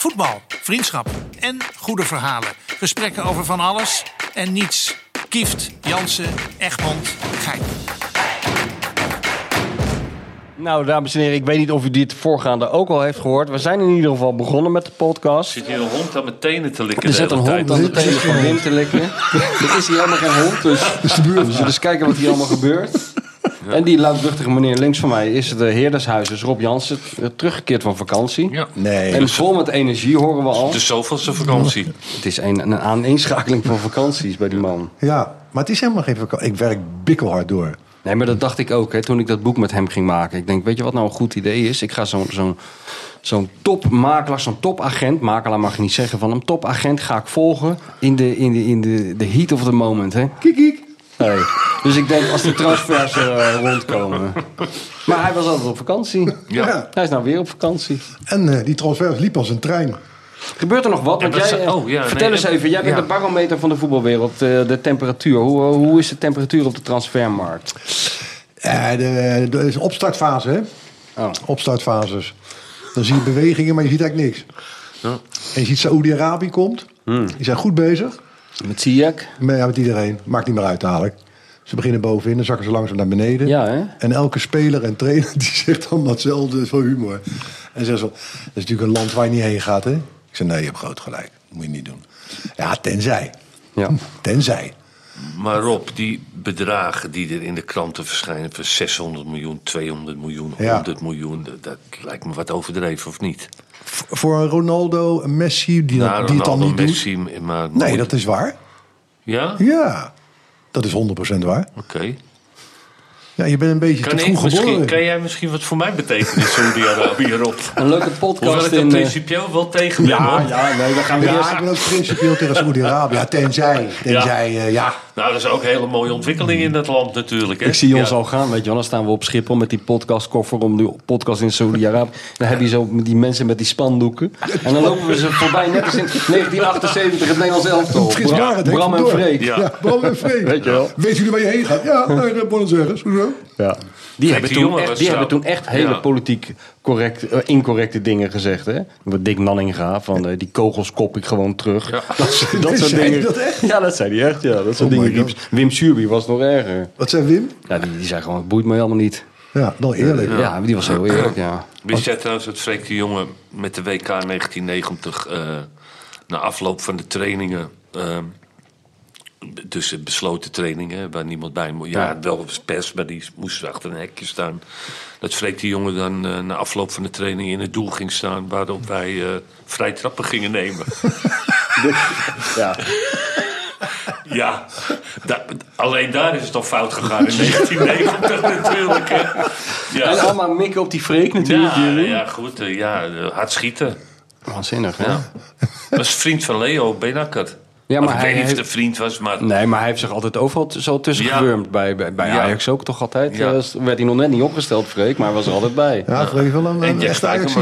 Voetbal, vriendschap en goede verhalen. Gesprekken over van alles en niets. Kieft, Jansen, Egmond, Gein. Nou, dames en heren, ik weet niet of u dit voorgaande ook al heeft gehoord. We zijn in ieder geval begonnen met de podcast. Zit hier een hond aan mijn tenen te likken Er de zit een hond aan de tenen van Wim te likken. Er is hier helemaal geen hond, dus we zullen eens kijken wat hier allemaal gebeurt. En die luidruchtige meneer links van mij is de heerdershuis, dus Rob Jansen, teruggekeerd van vakantie. Ja. Nee. En vol met energie horen we al. De zoveelste vakantie. Het is een, een aaneenschakeling van vakanties bij die man. Ja, maar het is helemaal geen vakantie. Ik werk bikkelhard door. Nee, maar dat dacht ik ook hè, toen ik dat boek met hem ging maken. Ik denk, weet je wat nou een goed idee is? Ik ga zo'n zo'n zo'n topmakelaar, zo'n topagent, makelaar mag je niet zeggen van hem, topagent ga ik volgen in de, in de, in de, de heat of the moment. Hè? Kiek, kiek. Nee. Dus ik denk als de transfers eh, rondkomen. Maar hij was altijd op vakantie. Ja. Hij is nou weer op vakantie. En eh, die transfer liep als een trein. Gebeurt er nog wat? Want jij, eh, oh, ja, vertel nee, eens even, jij bent ja. de barometer van de voetbalwereld, eh, de temperatuur. Hoe, hoe is de temperatuur op de transfermarkt? Eh, de, de, is een opstartfase, hè? Oh. Opstartfases. Dan zie je bewegingen, maar je ziet eigenlijk niks. Ja. En je ziet Saoedi-Arabië komt. Hmm. Die zijn goed bezig. Met Ziyech? Met, ja, met iedereen. Maakt niet meer uit dadelijk. Ze beginnen bovenin, dan zakken ze langzaam naar beneden. Ja, hè? En elke speler en trainer die zegt dan hetzelfde voor humor. En zegt zo, dat is natuurlijk een land waar je niet heen gaat, hè? Ik zeg, nee, je hebt groot gelijk. Dat moet je niet doen. Ja, tenzij. Ja. Tenzij. Maar Rob, die bedragen die er in de kranten verschijnen... van 600 miljoen, 200 miljoen, Ja. 100 miljoen... dat lijkt me wat overdreven, of niet? Voor een Ronaldo, Messi, die, dat, Nou, die het dan niet Messi, maar doet. Nee, nooit- dat is waar. Ja? Ja, dat is 100% waar. Oké. Ja, je bent een beetje Kan, te ik vroeg misschien, geboren. kan jij misschien wat voor mij betekenen in Saudi-Arabië, Rob? Een leuke Hoewel podcast ik er in... eh, principieel wel tegen ben, Ja, ja, nee, dan gaan we Ja, eerst... ik ben ook principieel tegen Saoedi-Arabië. Ja, tenzij. Tenzij, eh, ja. Nou, dat is ook een hele mooie ontwikkeling in dat land natuurlijk. Hè? Ik zie ons Ja. al gaan, weet je wel. Dan staan we op Schiphol met die podcastkoffer om de podcast in Saudi-Arabië. Dan heb je zo die mensen met die spandoeken. En dan lopen we ze voorbij, net als in 1978 het Nederlands elftal. Frits Bra- Barend, hè, Bram en. Freek. Ja. Ja, Bram en Freek. Weet je wel. Weet jullie waar je heen gaat? Ja, naar uh, Buenos Aires. Hoezo? Ja. Die, hebben toen, echt, was die zo- hebben toen echt hele Ja. politiek correct, eh, incorrecte dingen gezegd. Hè? Wat Dick Nanninga, van eh, die kogels kop ik gewoon terug. Ja. Dat, soort- dat soort Zei dingen. dat echt? Ja, dat zei hij echt. Ja. Dat soort Oh dingen riep. Wim Suurby was nog erger. Wat zei Wim? Ja, die, die zei gewoon, het boeit me helemaal niet. Ja, dan eerlijk. Ja, die was heel eerlijk, ja. Wist jij trouwens dat Freek de Jonge met de WK 1990... eh, na afloop van de trainingen... eh, dus eh, besloten trainingen waar niemand bij moest. Ja, Ja. wel pers, maar die moest achter een hekje staan. Dat Freek de Jonge dan eh, na afloop van de training in het doel ging staan... waarop wij eh vrij trappen gingen nemen. ja. Ja, da- alleen daar is het al fout gegaan in 1990 natuurlijk. Hè. En Ja. allemaal mikken op die freak natuurlijk. Ja, jullie. ja, goed. eh, Ja, hard schieten. Waanzinnig, hè? Ja. Dat is vriend van Leo Benakker. Ja, maar ik hij weet niet of heeft- het een vriend was, maar... Nee, maar hij heeft zich altijd overal zo tussen Ja. gewurmd. Bij, bij, bij Ja. Ajax ook toch altijd. Ja. eh, werd hij nog net niet opgesteld, Freek, maar hij was er altijd bij. Ja, Freek wel een, echte ajax.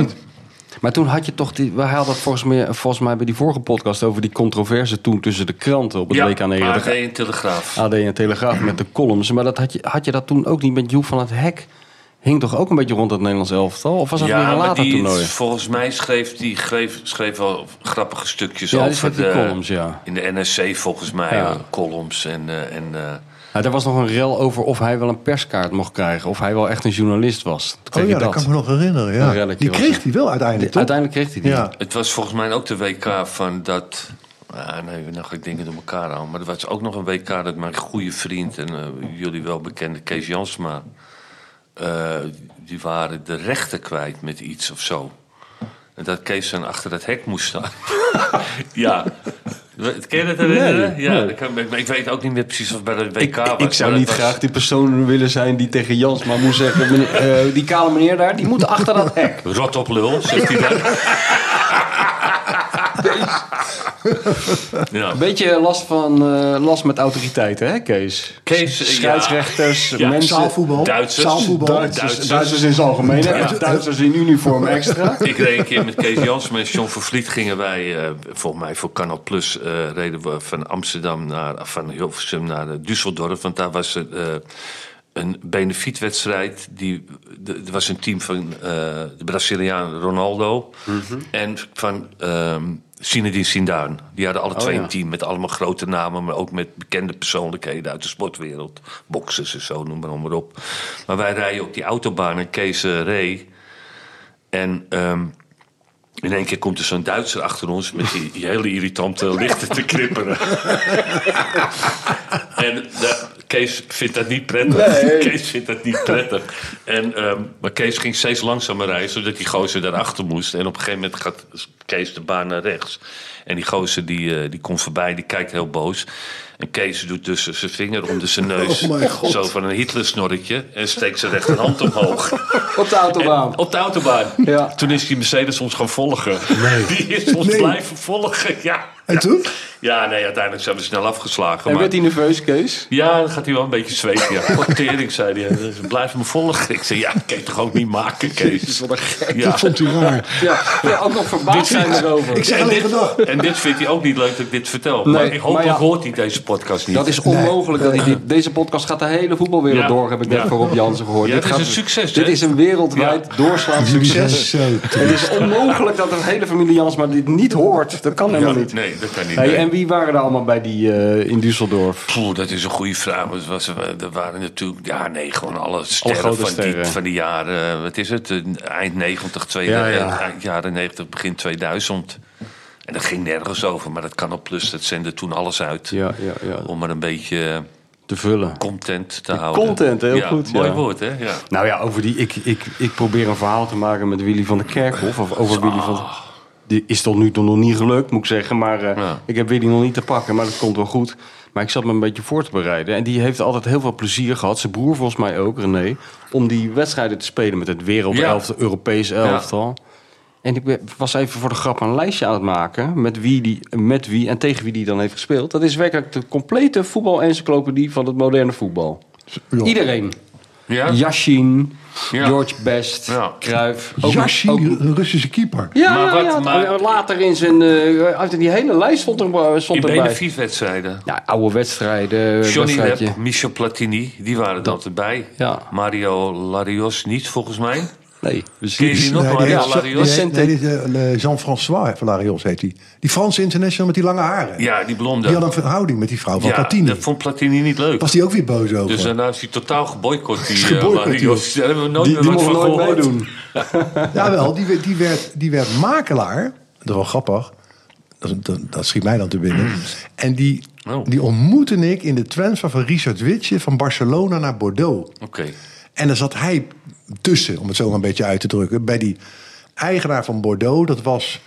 Maar toen had je toch die. We hadden het volgens mij, volgens mij bij die vorige podcast over die controverse toen tussen de kranten op het Ja, WK 90. AD en Telegraaf. AD en Telegraaf met de columns. Maar dat had, je, had je dat toen ook niet met Joep van het Hek? Hing toch ook een beetje rond het Nederlands elftal? Of was dat weer Ja, een later die, toernooi? volgens mij schreef die schreef, schreef wel grappige stukjes Ja, over de, columns, ja. In de NSC volgens mij, Ja. eh, columns en... eh, en eh, Ja, er was nog een rel over of hij wel een perskaart mocht krijgen. Of hij wel echt een journalist was. Kreeg Oh ja, je dat kan ik me nog herinneren. Ja. Die kreeg hij wel uiteindelijk, toch? Uiteindelijk kreeg hij die. Ja. Het was volgens mij ook de WK van dat. Ah, nee, nou ga ik dingen door elkaar aan. Maar er was ook nog een WK dat mijn goede vriend en jullie wel bekende Kees Jansma. Eh, die waren de rechten kwijt met iets of zo. En dat Kees dan achter dat hek moest staan. ja. Ken je dat herinneren? Nee, ja, nee. dat kan, maar ik weet ook niet meer precies of bij de WK Ik, was. ik zou niet was- graag die persoon willen zijn die tegen Jans maar moest zeggen... meneer, eh, die kale meneer daar, die moet achter dat hek. Rot op lul, zegt hij dan. ja. Een beetje last, van, eh, last met autoriteiten, hè Kees? Kees. Scheidsrechters, Ja, mensen... Zaalvoetbal. Duitsers. Zaalvoetbal. Duitsers, Duitsers. Duitsers in zijn algemeen? Duitsers in uniform extra. Ik reed een keer met Kees Jansma en John Vervliet gingen wij, eh, volgens mij voor Canal Plus, eh, reden we van Amsterdam naar, van Hilversum naar Düsseldorf. Want daar was het, eh, een benefietwedstrijd. Die, Er was een team van eh, de Braziliaan Ronaldo en van ehm Zinedine Zidane. Die hadden alle twee ja. een team met allemaal grote namen, maar ook met bekende persoonlijkheden uit de sportwereld. Boxers en zo, noem maar, maar op. Maar wij rijden op die autobaan en Kees reed. En in één keer komt er zo'n Duitser achter ons met die, die hele irritante lichten te knipperen. en de, Kees vindt dat niet prettig. Kees vindt dat niet prettig. En, ehm, maar Kees ging steeds langzamer rijden, zodat die gozer daarachter moest. En op een gegeven moment gaat Kees de baan naar rechts. En die gozer die, eh, die komt voorbij, die kijkt heel boos. En Kees doet tussen zijn vinger onder zijn neus. Oh mijn God. zo van een Hitler-snorretje. En steekt zijn rechterhand omhoog. Op de autobaan. En op de autobaan. Ja. Toen is die Mercedes ons gaan volgen. Die is ons Nee. blijven volgen. Ja. En toen? Ja, nee, uiteindelijk zijn we snel afgeslagen. En maar- werd hij nerveus, Kees? Ja, dan gaat hij wel een beetje zweten. Ja. Wat tering, zei hij. Dus Blijf me volgen. Ik zei, ja, dat kan je toch ook niet maken, Kees. Wat een gek. Ja. Dat vond hij raar. Ja, ja, ook nog verbaasd zijn erover. Ik zeg En dit, en dit vindt hij ook niet leuk dat ik dit vertel. Nee, maar ik maar ja. hoort hij deze podcast niet. Dat is onmogelijk. Dat hij dit, deze podcast gaat de hele voetbalwereld Ja. door, heb ik net Ja. van Rob Jansen gehoord. Ja, Dit het is gaat- een succes, Dit is een wereldwijd doorslaand succes. Zo. Het is onmogelijk dat een hele familie Jansma dit niet hoort. Dat kan helemaal niet. Nee, dat kan niet. Hey, nee. en wie waren er allemaal bij die eh, in Düsseldorf? Poeh, dat is een goede vraag. Was, er waren natuurlijk, ja nee, gewoon alle sterren, van, sterren. Die, van die jaren, eh, wat is het, eh, eind 90, tweede, Ja, ja. eh, eind jaren 90, begin 2000. En dat ging nergens over, maar dat kan op plus, dat zende toen alles uit. Ja, ja, ja. Om er een beetje eh, Te vullen. content te houden. content, heel ja, goed, Mooi ja. woord, hè? Ja. Nou ja, over die, ik, ik, ik probeer een verhaal te maken met Willy van der Kerkhof. Of over Willy van... Die is tot nu toe nog niet gelukt, moet ik zeggen. Maar eh, Ja. ik heb Willy nog niet te pakken, maar dat komt wel goed. Maar ik zat me een beetje voor te bereiden. En die heeft altijd heel veel plezier gehad. Zijn broer volgens mij ook, René. Om die wedstrijden te spelen met het wereldelftal, Europees elftal. En ik was even voor de grap een lijstje aan het maken. Met wie, die, met wie en tegen wie die dan heeft gespeeld. Dat is werkelijk de complete voetbal-encyclopedie van het moderne voetbal. Ja. Iedereen. Ja? Yashin, Ja. George Best, Ja. Cruijff. Yashin, ook- een Russische keeper. ja, Maar wat- ja, maar- later in zijn... eh, uit die hele lijst stond, er, stond In erbij. benefietwedstrijden. Ja, oude wedstrijden. Johnny wedstrijdje. Depp, Michel Platini, die waren er altijd bij. Ja. Mario Larios niet, volgens mij. Nee, Ken misschien. je die nog? Nee, die heet- nee, is, eh, Jean-François Valarios heet hij. Die Franse international met die lange haren. Ja, die blonde. Die had een verhouding met die vrouw van ja, Platini. dat vond Platini niet leuk. Was die ook weer boos over? Dus daarna is hij totaal geboycott, die uh. Daar hebben we nooit Die, meer die wat van gehoord. meedoen. Jawel, die, werd- die, werd, die werd makelaar. Dat is wel grappig. Dat, dat, dat schiet mij dan te binnen. En die, Oh. die ontmoette ik in de transfer van Richard Witje van Barcelona naar Bordeaux. Oké. En daar zat hij tussen, om het zo maar een beetje uit te drukken. Bij die eigenaar van Bordeaux, dat was...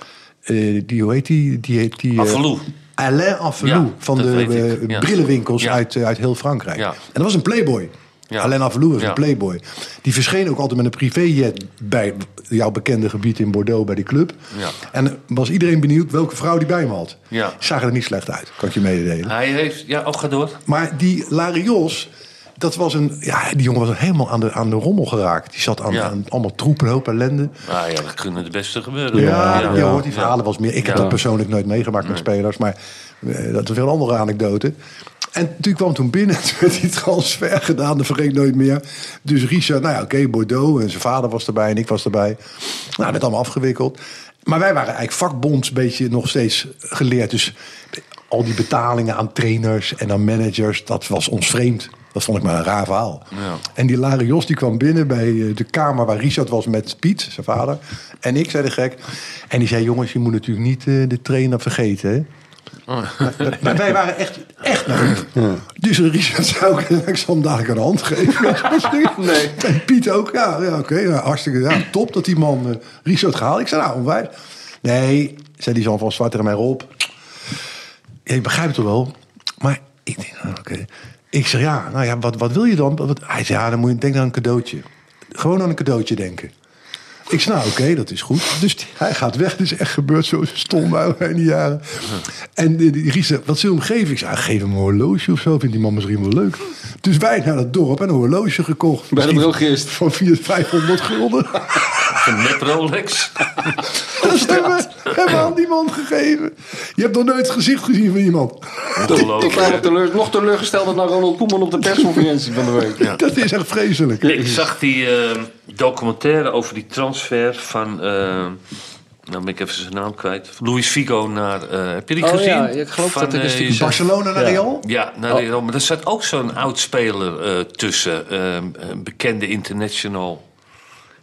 eh, die, hoe heet die? die, heet die Affelou. Alain Affelou. Ja, van de ja. brillenwinkels Ja. uit, uit heel Frankrijk. En dat was een playboy. Alain Affelou was een playboy. Die verscheen ook altijd met een privéjet bij jouw bekende gebied in Bordeaux bij die club. Ja. En was iedereen benieuwd welke vrouw die bij hem had. Ja. Zag er niet slecht uit, kan ik je mededelen. Hij heeft... Ja, oh, ga door. Maar die Larios, dat was een. Ja, die jongen was helemaal aan de, aan de rommel geraakt. Die zat aan, Ja. aan allemaal troepen, hoop ellende. Ah ja, dat kunnen het beste gebeuren. Ja, ja. je hoort die verhalen eens meer. Ik heb dat persoonlijk nooit meegemaakt met spelers, maar eh, dat is een andere anekdote. En toen kwam toen binnen, toen werd die transfer gedaan, dat vergeet nooit meer. Dus Richard, nou ja, oké, Bordeaux en zijn vader was erbij en ik was erbij. Nou, dat werd allemaal afgewikkeld. Maar wij waren eigenlijk vakbonds een beetje nog steeds geleerd. Dus al die betalingen aan trainers en aan managers, dat was ons vreemd. Dat vond ik maar een raar verhaal. Ja. En die Larios die kwam binnen bij eh, de kamer waar Richard was met Piet, zijn vader. En ik zei de gek. En die zei, jongens, je moet natuurlijk niet eh, de trainer vergeten. Hè? Maar, maar wij waren echt, echt naïef. Dus Richard zou ook, ik zal hem dadelijk aan de hand geven. nee. En Piet ook. Ja, ja oké. nou, hartstikke ja, top dat die man eh, Richard gehaald. Ik zei, nou, onwijs. Nee, zei die zoon van Zwart tegen mij, Rob. Ja, ik begrijp het toch wel. Maar ik denk, nou, oké. Ik zeg, ja, nou ja, wat, wat wil je dan? Wat, hij zei, ja, dan moet je denken aan een cadeautje. Gewoon aan een cadeautje denken. Ik zei, nou oké, dat is goed. Dus die- hij gaat weg. Het is echt gebeurd zo stom in die jaren. En die, die Ries zei, wat zullen we hem geven? Ik zei, geef hem een horloge of zo. Vindt die man misschien wel leuk. Dus wij naar het dorp en een horloge gekocht. Bij de drogist. Van 400, 500 gulden. Nep Rolex. Dat is toch- Hebben aan die man gegeven. Je hebt nog nooit het gezicht gezien van iemand. Ongelooflijk. Totaal teleur, nog teleurgesteld naar Ronald Koeman op de persconferentie van de week. Dat is echt vreselijk. Ik zag die eh, documentaire over die transfer van. eh, nou ben ik even zijn naam kwijt. Luis Figo naar. eh, heb je die Oh gezien? ja, ik geloof Van, dat ik een eh, stukje Barcelona naar Real? Ja, naar Real. maar er zat ook zo'n oud speler eh, tussen. eh, een bekende international.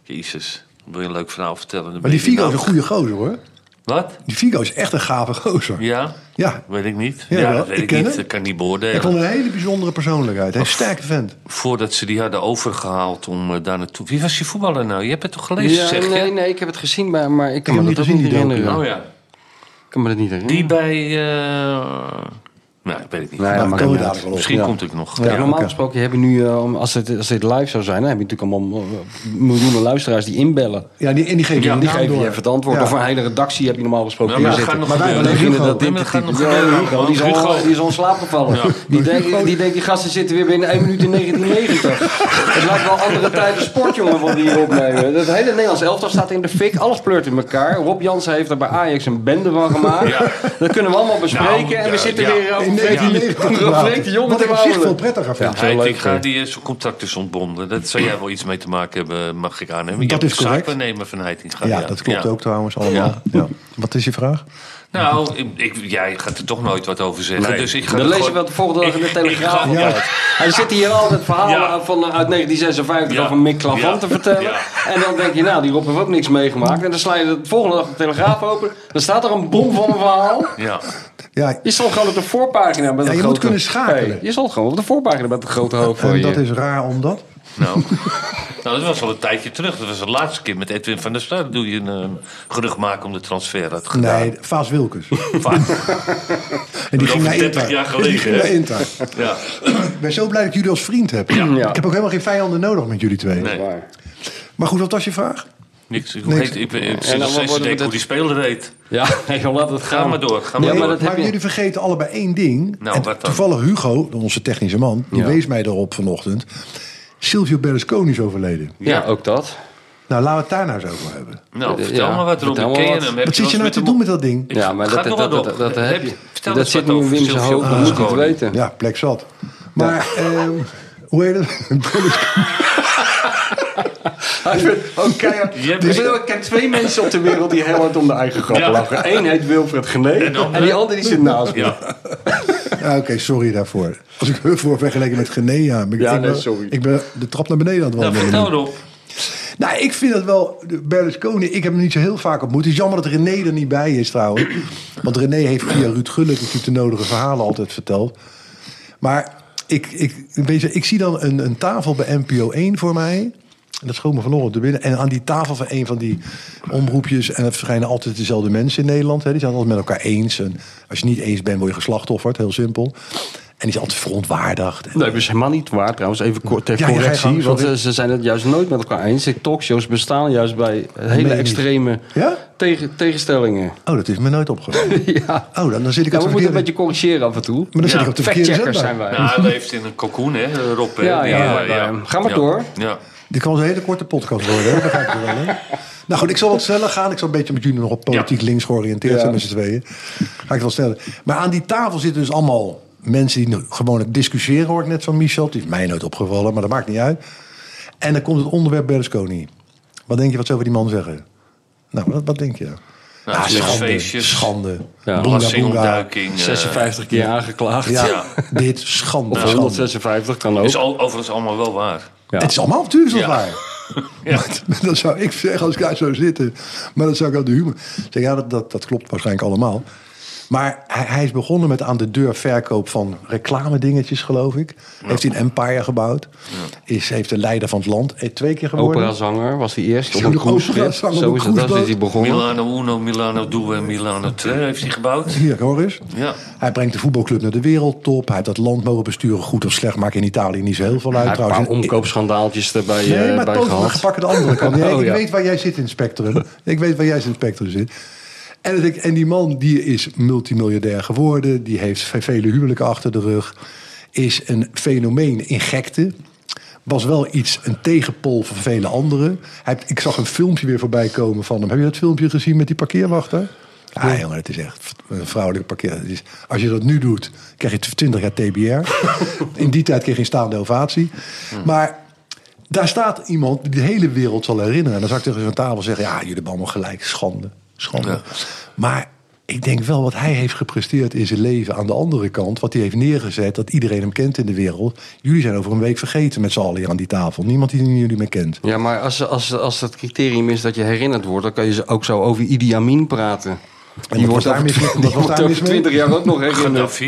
Jezus, wil je een leuk verhaal vertellen? Dan Maar die Figo is een goede gozer hoor. Wat? Die Figo is echt een gave gozer. Ja? Ja. Weet ik niet. Ja, dat weet Ik niet. hem. Dat kan ik niet Ik vond beoordelen. een hele bijzondere persoonlijkheid. Hij is een sterke vent. Voordat ze die hadden overgehaald om eh, daar naartoe. Wie was die voetballer nou? Je hebt het toch gelezen, Ja, zeg je? nee, nee, ik heb het gezien, maar, maar ik kan heb me dat niet herinneren. Oh ja. Ik kan me dat niet herinneren. Die bij. eh nou, ik weet het niet. Ja, maar komen we niet dadelijk uit. wel op. Misschien Ja. komt het nog. Ja. normaal gesproken hebben nu, eh, als, het, als dit live zou zijn, dan heb je natuurlijk allemaal eh, miljoenen luisteraars die inbellen. Ja, die, en die geven Ja, je Die geven je even het antwoord. Ja. Of een hele redactie heb je normaal gesproken Ja, maar zitten. nog Maar wij Hugo. dat Nee, dit maar dat gaat nog Ja, gebeuren. Hugo, die is, al, Hugo. die is al in slaap gevallen. Ja. Die, denkt, die denkt, die gasten zitten weer binnen 1 minuut in 1990. Het lijkt wel andere tijden sport, jongen, wat die hier opnemen. Het hele Nederlands elftal staat in de fik. Alles pleurt in elkaar. Rob Jansen heeft er bij Ajax een bende van gemaakt. Ja. Dat kunnen we allemaal bespreken. Nou, en we zitten weer over In de- 1990 over praten. Freek de Jonge Wat ik op zich veel prettiger vind. Ja. Ik ga die eh, zijn contract is ontbonden. Dat zou jij wel iets mee te maken hebben, mag ik aannemen. Dat je is correct. zaakwaarnemer van Heitinga. Ja, dat klopt Ja. ook trouwens allemaal. Ja. Wat is je vraag? Nou, ik, jij gaat er toch nooit wat over zeggen. Dus ik ga Dan er lezen gewoon- we het de volgende dag in de Telegraaf. ga- Ja. Hij zit hier altijd verhalen Ja. van, eh, uit 1956 Ja. over Mick Clavant Ja. te vertellen. Ja. En dan denk je, nou, die Rob heeft ook niks meegemaakt. En dan sla je de volgende dag de Telegraaf open. Dan staat er een bom van een verhaal. Ja. Ja, Je stond gewoon op de voorpagina met Ja, een je grote... moet kunnen schakelen. Hey, je stond gewoon op de voorpagina met een grote hoofd van en je. dat is raar omdat. Nou. nou, dat was al een tijdje terug. Dat was de laatste keer met Edwin van der Sar. Dan doe je een eh, gerucht maken om de transfer had gedaan. Nee, Vaas Wilkes. Vaak. En die ging naar 30 Inter. jaar geleden, hè? naar Inter. Ja. Ik ben zo blij dat ik jullie als vriend heb. Ja. Ik heb ook helemaal geen vijanden nodig met jullie twee. Nee. Waar. Maar goed, wat was je vraag? Niks. Ik, Niks. Heet, ik, ben- ik En zit dan nog steeds te denken hoe die speler heet. Ja, nee, laat het gaan. Ga maar door. Ga Ja, maar maar door. dat heb maar je- jullie vergeten allebei één ding. Nou, en wat dan? toevallig Hugo, onze technische man, die Ja. wees mij erop vanochtend. Silvio Berlusconi is overleden. Ja, ook dat. Nou, laten we het daar nou eens over hebben. Nou, Ja, vertel wat, Ken je wat. hem? Heb Wat je zit je nou te doen met dat ding? Ik- Ja, maar dat, dat, wat dat, op. dat, dat, Heb- je. vertel dat zit wat nu in over Wim's hoofd, dat moet je het weten. Ja, plek zat. Maar, ehm, hoe heet het? Hebt- Er ik ken twee mensen op de wereld die heel hard om de eigen grappen Ja. lachen. Eén heet Wilfred Gené en, andere? die andere die zit naast me. Ja. Ja, Oké, sorry daarvoor. Als ik voor vergeleken met Genea. Ik, Ja, ik nee, ben, sorry. ik ben de trap naar beneden aan het Nou, wandelen. vertel erop. Nou, ik vind het wel, de Berlusconi, ik heb hem niet zo heel vaak ontmoet. Het is jammer dat René er niet bij is trouwens. Want René heeft via Ruud Gullit natuurlijk de nodige verhalen altijd verteld. Maar ik, ik, weet je, ik zie dan een, een tafel bij NPO 1 voor mij. En dat schoot me vanochtend te binnen. En aan die tafel van een van die omroepjes... en het verschijnen altijd dezelfde mensen in Nederland. Hè, die zijn altijd met elkaar eens. En als je niet eens bent, word je geslachtofferd. Heel simpel. En die is altijd verontwaardigd. En- Nee, dat is helemaal niet waar trouwens. Even kort ter Ja, ja, ga correctie. want eh, ze zijn het juist nooit met elkaar eens. Talkshows bestaan juist bij hele extreme Ja? tegen, tegenstellingen. Oh, dat is me nooit opgevallen. ja. Oh, dan, dan zit ik Ja, op we moeten een beetje corrigeren af en toe. Maar dan zit Ja, ik op de verkeerde zijn wij. Nou, hij leeft in een cocoon, hè, Rob. Ja, ja, ja. Ga maar Ja. door. Ja. Dit kan een hele korte podcast worden, hè? begrijp je wel. Hè? Nou goed, ik zal wat sneller gaan. Ik zal een beetje met jullie nog op politiek Ja. links georiënteerd Ja. zijn met z'n tweeën. Ga ik het wel sneller. Maar aan die tafel zitten dus allemaal mensen die gewoon het discussiëren, hoor ik net van Michel. Die is mij nooit opgevallen, maar dat maakt niet uit. En dan komt het onderwerp Berlusconi. Wat denk je wat ze over die man zeggen? Nou, wat, wat denk je? Nou, Ah, schande, feestjes. schande. Ja. Boonga, boonga. Belastingontduiking. eh, 56 keer aangeklaagd. Ja, Ja. dit schande. Of schande. 156 kan ook. Is al, overigens allemaal wel waar. Ja. Het is allemaal natuurlijk Ja. waar. Ja. Maar dat zou ik zeggen als ik daar zou zitten. Maar dat zou ik aan de humor. Zeg, ja, dat, dat, dat klopt waarschijnlijk allemaal. Maar hij, hij is begonnen met aan de deur verkoop van reclame dingetjes, geloof ik. Heeft hij een empire gebouwd. Is, heeft de leider van het land eh, twee keer geworden. Operazanger was hij eerst Zo een is het, dat is hij begonnen. Milano Uno, Milano Due en Milano 2 heeft hij gebouwd. Hier, hoor eens. Ja. Hij brengt de voetbalclub naar de wereldtop. Hij heeft dat land mogen besturen. Goed of slecht maakt in Italië niet zo heel veel uit. Hij heeft een paar trouwens. omkoopschandaaltjes erbij Nee, eh, maar bij toch, we pakken de andere kant. Nee, Oh, ik ja. weet waar jij zit in het spectrum. ik weet waar jij in het spectrum zit. En, en die man die is multimiljardair geworden. Die heeft ve- vele huwelijken achter de rug. Is een fenomeen in gekte. Was wel iets, een tegenpol van vele anderen. Hij, ik zag een filmpje weer voorbij komen van hem. Heb je dat filmpje gezien met die parkeerwachter? Ah, jongen, het is echt een vrouwelijke parkeer. Is, als je dat nu doet, krijg je 20 jaar TBR. In die tijd kreeg je een staande ovatie. Maar daar staat iemand die de hele wereld zal herinneren. En dan zou ik tegen zo'n tafel zeggen... ja, jullie hebben allemaal gelijk, schande, schande. Ja. Maar ik denk wel wat hij heeft gepresteerd in zijn leven... aan de andere kant, wat hij heeft neergezet... dat iedereen hem kent in de wereld. Jullie zijn over een week vergeten met z'n allen hier aan die tafel. Niemand die jullie meer kent. Ja, maar als, als, als het criterium is dat je herinnerd wordt... dan kan je ook zo over Idi Amin praten. mee? die wordt daar over mis mee? 20 jaar ook nog herinnerd.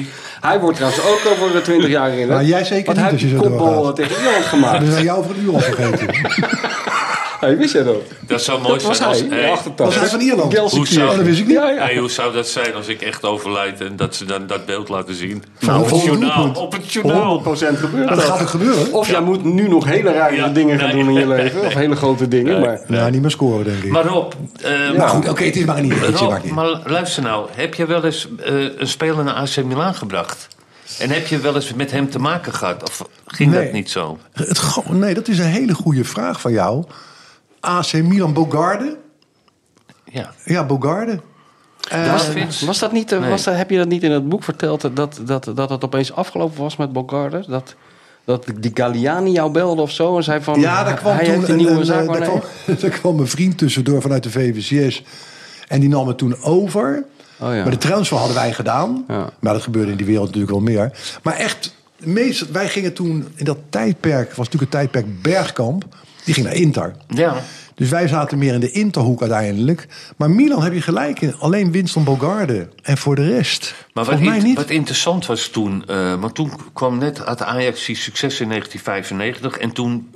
Hij wordt trouwens ook over 20 jaar herinnerd. Maar jij zeker Want niet hij heeft kopbal tegen Ierland gemaakt. We zijn jou voor een uur al vergeten. Hey, wist jij dat? Dat zou mooi Dat was zijn hij, als... hey, 88. Was hij van Ierland? Hoe zou- Oh, dat wist ik niet. Ja, ja. hey, hoe zou dat zijn als ik echt overlijd en dat ze dan dat beeld laten zien? Van op het journaal. Op het journaal. 100% gebeurt Dat dat. gaat er gebeuren. Of jij moet nu nog hele rare Ja. dingen gaan Nee. doen in je leven. Of hele grote dingen. Maar Nou, niet meer scoren, denk ik. Maar Rob, eh, maar goed, oké, het is maar een idee. Rob, niet. maar luister nou. Heb je wel eens eh, een speler naar AC Milan gebracht? En heb je wel eens met hem te maken gehad? Of ging Nee. dat niet zo? Het, nee, dat is een hele goede vraag van jou. AC Milan Bogarde? Ja. Ja, Bogarde. Davids? was dat niet, eh, Nee. was dat, heb je dat niet in het boek verteld? Dat, dat, dat het opeens afgelopen was met Bogarde? Dat, dat die Galliani jou belde of zo en zei van... Ja, daar kwam hij toen heeft een nieuwe een, zaak eh, daar, kwam, daar kwam een vriend tussendoor vanuit de VVCS. En die nam het toen over. Oh ja. Maar de transfer hadden wij gedaan. Ja. Maar dat gebeurde in die wereld natuurlijk wel meer. Maar echt, meest, wij gingen toen in dat tijdperk... was natuurlijk het tijdperk Bergkamp. Die ging naar Inter. Ja. Dus wij zaten meer in de Interhoek uiteindelijk. Maar Milan heb je gelijk in. Alleen Winston Bogarde. En voor de rest, Maar wat, mij niet. wat interessant was toen, eh want toen kwam net uit Ajax die succes in 1995 en toen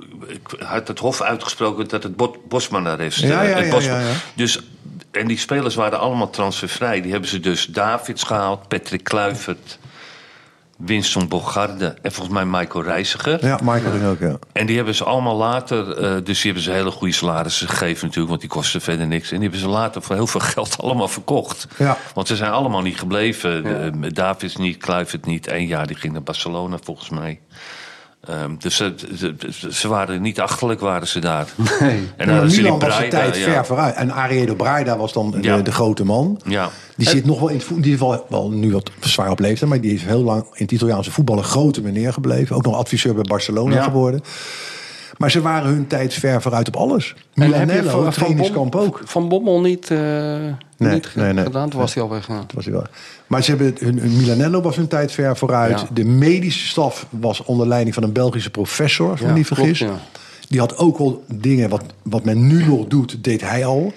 eh, had het Hof uitgesproken dat het Bot- Bosman-arrest. Ja, eh, ja, het ja, Bosman- ja, ja. Dus en die spelers waren allemaal transfervrij. Die hebben ze dus Davids gehaald, Patrick Kluivert, Winston Bogarde en volgens mij Michael Reiziger. Ja, Michael ging ook, ja. En die hebben ze allemaal later, eh, dus die hebben ze hele goede salarissen gegeven natuurlijk, want die kosten verder niks. En die hebben ze later voor heel veel geld allemaal verkocht. Ja. Want ze zijn allemaal niet gebleven. De- Davids niet, Kluivert niet. Eén jaar die ging naar Barcelona volgens mij. Ehm, dus ze, ze, ze waren niet achterlijk, waren ze daar. En hadden ze die Milan was de tijd ja. ver vooruit. En Ariedo Braida was dan de, Ja. de grote man. Ja. Die zit nog wel in het voetbal. Die wel, wel nu wat zwaar op leeftijd. Maar die is heel lang in het Italiaanse voetbal een grote meneer gebleven. Ook nog adviseur bij Barcelona Ja. Maar ze waren hun tijd ver vooruit op alles. Milanello, van, het van, trainingskamp Bom- ook. van Bommel niet, eh, niet nee, nee. gedaan? Toen was hij al. Dat was hij wel. Maar ze hebben, hun, hun Milanello was hun tijd ver vooruit. Ja. De medische staf was onder leiding van een Belgische professor, als ik me niet vergis. klopt. Die had ook al dingen, wat, wat men nu nog doet, deed hij al.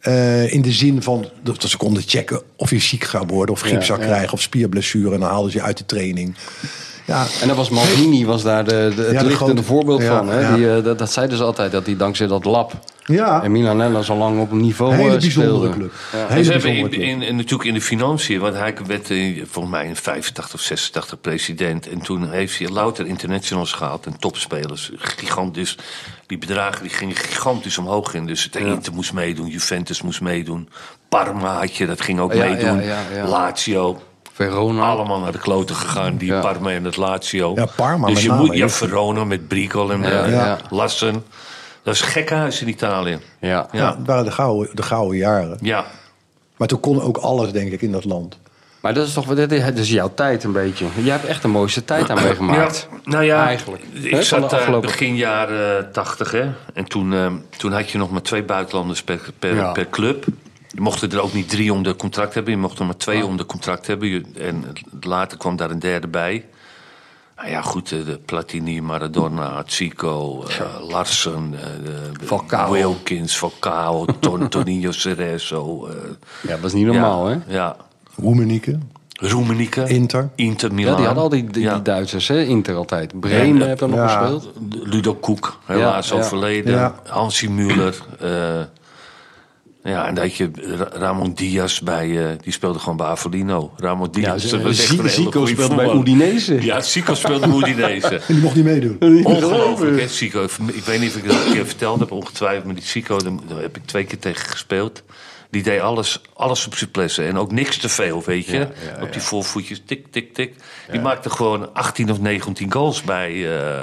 Eh, in de zin van dat ze konden checken of je ziek zou worden, of griep zou krijgen, of spierblessure. En dan haalden ze je uit de training. Ja, En dat was Maldini was daar de, de, het Ja, de lichtende grote- voorbeeld ja, van. Hè? ja. Die, eh, dat, dat zeiden ze altijd, dat hij dankzij dat lab ja en Milanello zo lang op een niveau hele eh, bijzondere speelde. club. Ja. En Hele ze hebben in, in, in- natuurlijk in de financiën, want hij werd eh, volgens mij in 85 of 86 president. En toen heeft hij louter internationals gehaald en topspelers. Gigantisch. Die bedragen die gingen gigantisch omhoog in. Dus het Inter moest meedoen, Juventus moest meedoen. Parma had je, dat ging ook Ja, ja, meedoen. ja, ja. Lazio. Verona. Allemaal naar de kloten gegaan, die Ja. Parma en het Lazio. Ja, Parma Dus met je name, moet, ja. Verona met Brico en Ja, eh, ja. Lassen. Dat is een gekke huis in Italië. Ja. Ja. Ja, het waren de gouden, de gouden jaren. Ja. Maar toen kon ook alles, denk ik, in dat land. Maar dat is toch dit is, dit is jouw tijd een beetje. Jij hebt echt de mooiste tijd aan meegemaakt. Ja, nou ja, Eigenlijk. Hè, Ik zat de daar afgelopen- begin jaren tachtig, hè. En toen, eh, toen had je nog maar twee buitenlanders per, per, Ja. per club. Je mocht er ook niet drie onder contract hebben. Je mocht er maar twee onder contract hebben. Je- En later kwam daar een derde bij. Nou ja, goed, eh, de Platini, Maradona, Zico, eh, Larsen, Falcao. Wilkins, Falcao, Ton, Toninho Cerezo. Ja, dat is niet normaal, ja, hè? Ja. Roemenieke. Roemenieke. Inter. Inter Milan. Ja, die hadden al die, die, Ja. die Duitsers, hè? Inter altijd. Bremen Ja, heeft er nog ja. gespeeld. Ludo Koek, helaas Ja, ja. overleden. Ja. Hansi Müller. Ja, en dat je Ra- Ramon Diaz bij, eh, die speelde gewoon bij Avolino. Ramon Ja, Diaz, dat was echt een hele Zico speelde bij. Udinese. Ja, Zico speelde bij Udinese. En die mocht niet meedoen. Ongelooflijk, hè, Zico. Ik weet niet of ik dat een keer verteld heb, ongetwijfeld. Maar die Zico, daar heb ik twee keer tegen gespeeld. Die deed alles, alles op zijn plessen. En ook niks te veel, weet je. op die voorvoetjes, tik, tik, tik. Die maakte gewoon 18 of 19 goals bij, eh,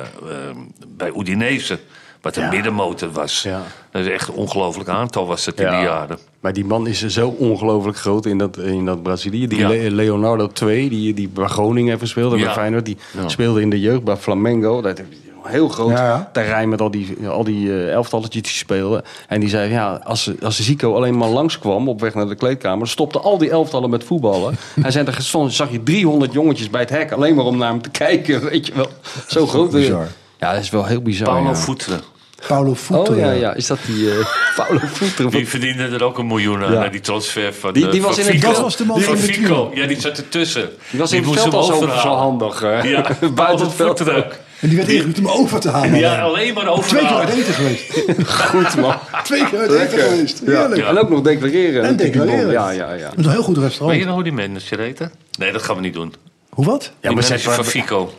bij Udinese. Wat een middenmotor was. Ja. Dat is echt een ongelooflijk aantal was dat in die jaren. Maar die man is zo ongelooflijk groot in dat, in dat Brazilië. Die. Le- Leonardo 2, die, die bij Groningen heeft gespeeld. en Bij Ja. Feyenoord, die Ja. speelde in de jeugd bij Flamengo. Dat heel groot Ja, ja. terrein met al die, al die eh, elftalletjes die speelden. En die zei, ja, als, als Zico alleen maar langskwam op weg naar de kleedkamer... stopten al die elftallen met voetballen. Hij zei, er zag je 300 jongetjes bij het hek... alleen maar om naar hem te kijken, weet je wel. Zo groot. bizar. Ja, dat is wel heel bizar. Paulo ja. Voeteren. Paulo Voeteren. Oh ja, ja, is dat die eh Paulo Voeteren? Die verdiende er ook een miljoen aan, Ja. die transfer van Die- eh, die was van in het. Dat was de man van Fico. Ja, die zat ertussen. Die was in het veld al zo, zo handig. hè? Ja, Buiten Paulo het veld ook. En die werd ingehuurd om over te halen. Ja, alleen maar Twee keer uit eten geweest. Goed man. Twee keer uit eten geweest. Heerlijk. Ja. En ook nog declareren. En declareren. Ja, ja, ja. Dat is een heel goed Weet je restaurant. nog hoe die manager heette? Nee, dat gaan we niet doen. Hoe wat? Ja, die maar manager van Fico.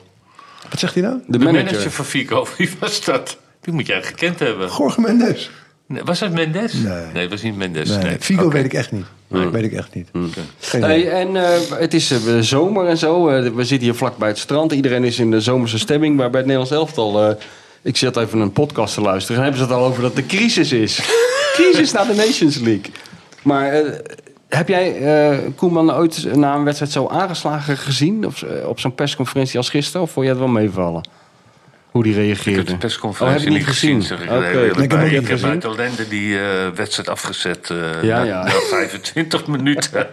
Wat zegt hij nou? de manager van Fico, wie was dat? Die moet jij gekend hebben. Jorge Mendes. Nee, was dat Mendes? Nee. het was niet Mendes. Nee, Nee, Figo weet ik echt niet. Weet ik echt niet. Hey, idee. en eh, het is eh, zomer en zo. Eh, we zitten hier vlak bij het strand. Iedereen is in de zomerse stemming. Maar bij het Nederlands elftal... eh, ik zit even een podcast te luisteren. En hebben ze het al over dat de crisis is. crisis naar de Nations League. Maar heb jij eh, Koeman ooit na een wedstrijd zo aangeslagen gezien? Of, op zo'n persconferentie als gisteren? Of vond je het wel meevallen? Hoe die reageerde? Ik heb de persconferentie Oh, heb niet gezien, gezien? zeg ik Ik heb ook Ik heb uit ellende die eh, wedstrijd afgezet eh, Ja, na, ja. na 25 minuten.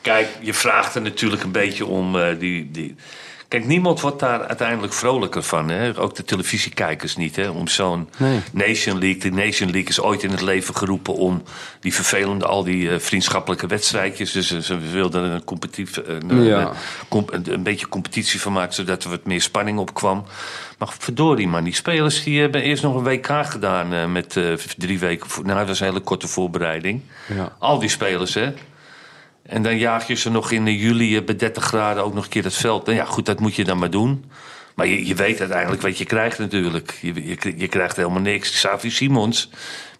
Kijk, je vraagt er natuurlijk een beetje om eh, die, die... Kijk, niemand wordt daar uiteindelijk vrolijker van. Hè? Ook de televisiekijkers niet. Hè? Om zo'n Nee. Nation League. De Nation League is ooit in het leven geroepen om die vervelende, al die eh, vriendschappelijke wedstrijdjes. Dus eh, ze wilden er een, competitief, eh, een, Ja. een, beetje competitie van maken, zodat er wat meer spanning op kwam. Maar verdorie man, die spelers die hebben eerst nog een WK gedaan met drie weken. Voor, nou, dat was een hele korte voorbereiding. Ja. Al die spelers, hè. En dan jaag je ze nog in juli eh, bij 30 graden ook nog een keer het veld. Nou ja, goed, dat moet je dan maar doen. Maar je, je weet uiteindelijk wat je krijgt natuurlijk. Je, je, je krijgt helemaal niks. Xavi Simons,